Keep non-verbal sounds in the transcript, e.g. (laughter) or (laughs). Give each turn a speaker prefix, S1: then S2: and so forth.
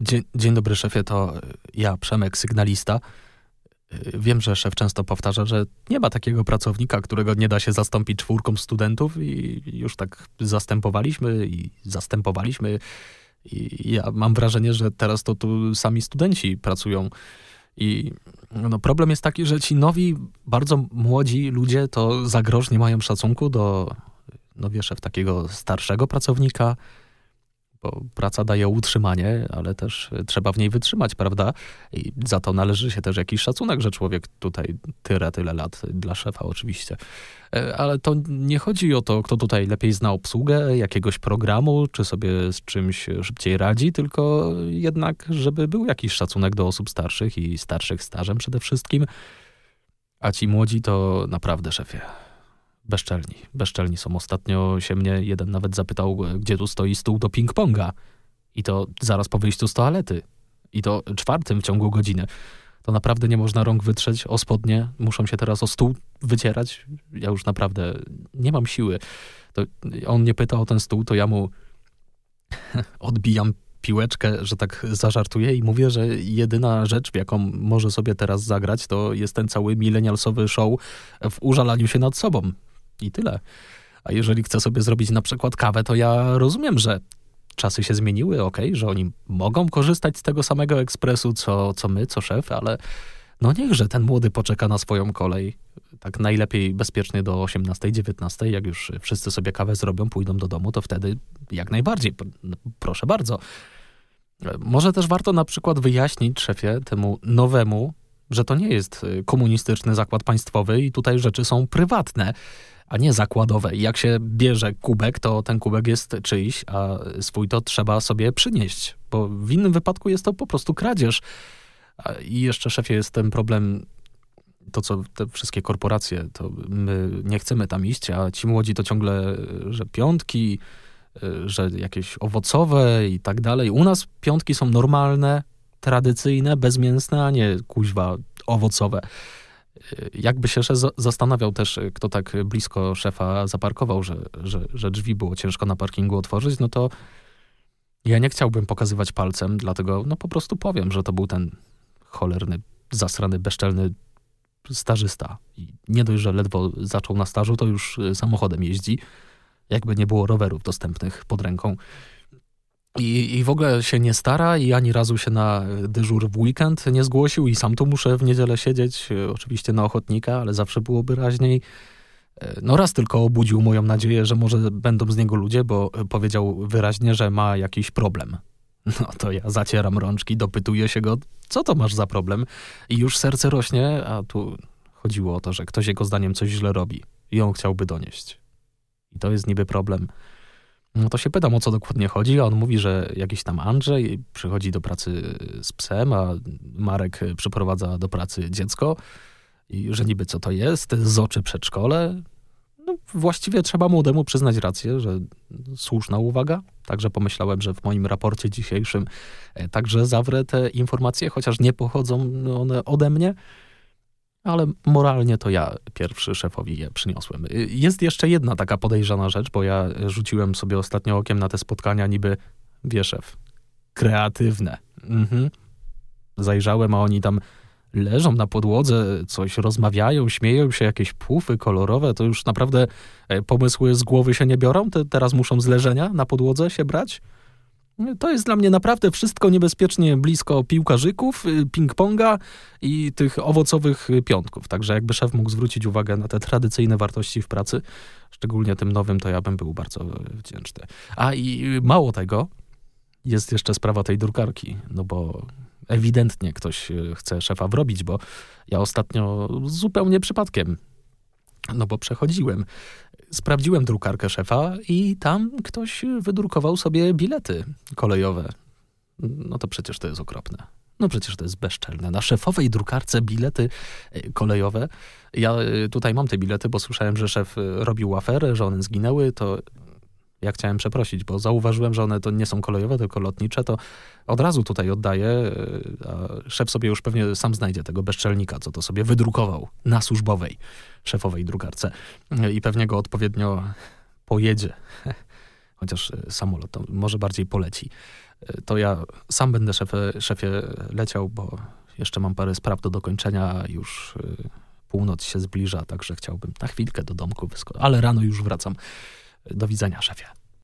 S1: Dzień, dzień dobry szefie, to ja, Przemek, sygnalista. Wiem, że szef często powtarza, że nie ma takiego pracownika, którego nie da się zastąpić czwórką studentów i już tak zastępowaliśmy i zastępowaliśmy. I ja mam wrażenie, że teraz to tu sami studenci pracują. I no, problem jest taki, że ci nowi, bardzo młodzi ludzie to za grosz nie mają szacunku do, no wiesz, takiego starszego pracownika, bo praca daje utrzymanie, ale też trzeba w niej wytrzymać, prawda? I za to należy się też jakiś szacunek, że człowiek tutaj tyle, tyle lat dla szefa oczywiście. E, ale to nie chodzi o to, kto tutaj lepiej zna obsługę jakiegoś programu, czy sobie z czymś szybciej radzi, tylko jednak, żeby był jakiś szacunek do osób starszych i starszych stażem przede wszystkim. A ci młodzi to naprawdę szefie. Bezczelni. Bezczelni są. Ostatnio się mnie jeden nawet zapytał, gdzie tu stoi stół do ping-ponga. I to zaraz po wyjściu z toalety. I to czwartym w ciągu godziny. To naprawdę nie można rąk wytrzeć o spodnie. Muszą się teraz o stół wycierać. Ja już naprawdę nie mam siły. To on mnie pyta o ten stół, to ja mu (laughs) odbijam piłeczkę, że tak zażartuję i mówię, że jedyna rzecz, w jaką może sobie teraz zagrać, to jest ten cały milenialsowy show w użalaniu się nad sobą. I tyle. A jeżeli chce sobie zrobić na przykład kawę, to ja rozumiem, że czasy się zmieniły, ok, że oni mogą korzystać z tego samego ekspresu, co, co my, co szef, ale no niechże ten młody poczeka na swoją kolej. Tak najlepiej bezpiecznie do 18, 19, jak już wszyscy sobie kawę zrobią, pójdą do domu, to wtedy jak najbardziej. Proszę bardzo. Może też warto na przykład wyjaśnić szefie temu nowemu, że to nie jest komunistyczny zakład państwowy i tutaj rzeczy są prywatne a nie zakładowe. I jak się bierze kubek, to ten kubek jest czyjś, a swój to trzeba sobie przynieść, bo w innym wypadku jest to po prostu kradzież. I jeszcze, szefie, jest ten problem, to co te wszystkie korporacje, to my nie chcemy tam iść, a ci młodzi to ciągle, że piątki, że jakieś owocowe i tak dalej. U nas piątki są normalne, tradycyjne, bezmięsne, a nie kuźwa owocowe. Jakby się zastanawiał też, kto tak blisko szefa zaparkował, że, że, że drzwi było ciężko na parkingu otworzyć, no to ja nie chciałbym pokazywać palcem, dlatego no po prostu powiem, że to był ten cholerny, zasrany, bezczelny stażysta. I nie dość, że ledwo zaczął na stażu, to już samochodem jeździ. Jakby nie było rowerów dostępnych pod ręką. I, I w ogóle się nie stara i ani razu się na dyżur w weekend nie zgłosił i sam tu muszę w niedzielę siedzieć, e, oczywiście na ochotnika, ale zawsze byłoby raźniej. E, no raz tylko obudził moją nadzieję, że może będą z niego ludzie, bo powiedział wyraźnie, że ma jakiś problem. (laughs) No to ja zacieram rączki, dopytuję się go, co to masz za problem? I już serce rośnie, a tu chodziło o to, że ktoś jego zdaniem coś źle robi i on chciałby donieść. I to jest niby problem. No to się pytam, o co dokładnie chodzi, a on mówi, że jakiś tam Andrzej przychodzi do pracy z psem, a Marek przyprowadza do pracy dziecko i że niby co to jest, z oczy przedszkole. No, właściwie trzeba młodemu przyznać rację, że słuszna uwaga. Także pomyślałem, że w moim raporcie dzisiejszym e, także zawrę te informacje, chociaż nie pochodzą one ode mnie ale moralnie to ja pierwszy szefowi je przyniosłem. Jest jeszcze jedna taka podejrzana rzecz, bo ja rzuciłem sobie ostatnio okiem na te spotkania niby, wie szef, kreatywne. Mhm. Zajrzałem, a oni tam leżą na podłodze, coś rozmawiają, śmieją się, jakieś pufy kolorowe, to już naprawdę e, pomysły z głowy się nie biorą, te teraz muszą z leżenia na podłodze się brać. To jest dla mnie naprawdę wszystko niebezpiecznie blisko piłkarzyków, y, ping-ponga i tych owocowych piątków. Także jakby szef mógł zwrócić uwagę na te tradycyjne wartości w pracy, szczególnie tym nowym, to ja bym był bardzo wdzięczny. A i mało tego, jest jeszcze sprawa tej drukarki, no bo ewidentnie ktoś y, chce szefa wrobić, bo ja ostatnio zupełnie przypadkiem no bo przechodziłem. Sprawdziłem drukarkę szefa i tam ktoś wydrukował sobie bilety kolejowe. No to przecież to jest okropne. No przecież to jest bezczelne. Na szefowej drukarce bilety e, kolejowe. Ja e, tutaj mam te bilety, bo słyszałem, że szef e, robił aferę, że one zginęły, to ja chciałem przeprosić, bo zauważyłem, że one to nie są kolejowe, tylko lotnicze, to od razu tutaj oddaję, a szef sobie już pewnie sam znajdzie tego bezczelnika, co to sobie wydrukował na służbowej, szefowej drukarce i pewnie go odpowiednio pojedzie. (laughs) Chociaż samolot to może bardziej poleci. to ja sam będę szefie, szefie leciał, bo jeszcze mam parę spraw do dokończenia, już północ się zbliża, także chciałbym na chwilkę do domku wyskoczyć, ale rano już wracam. Do widzenia, szefie.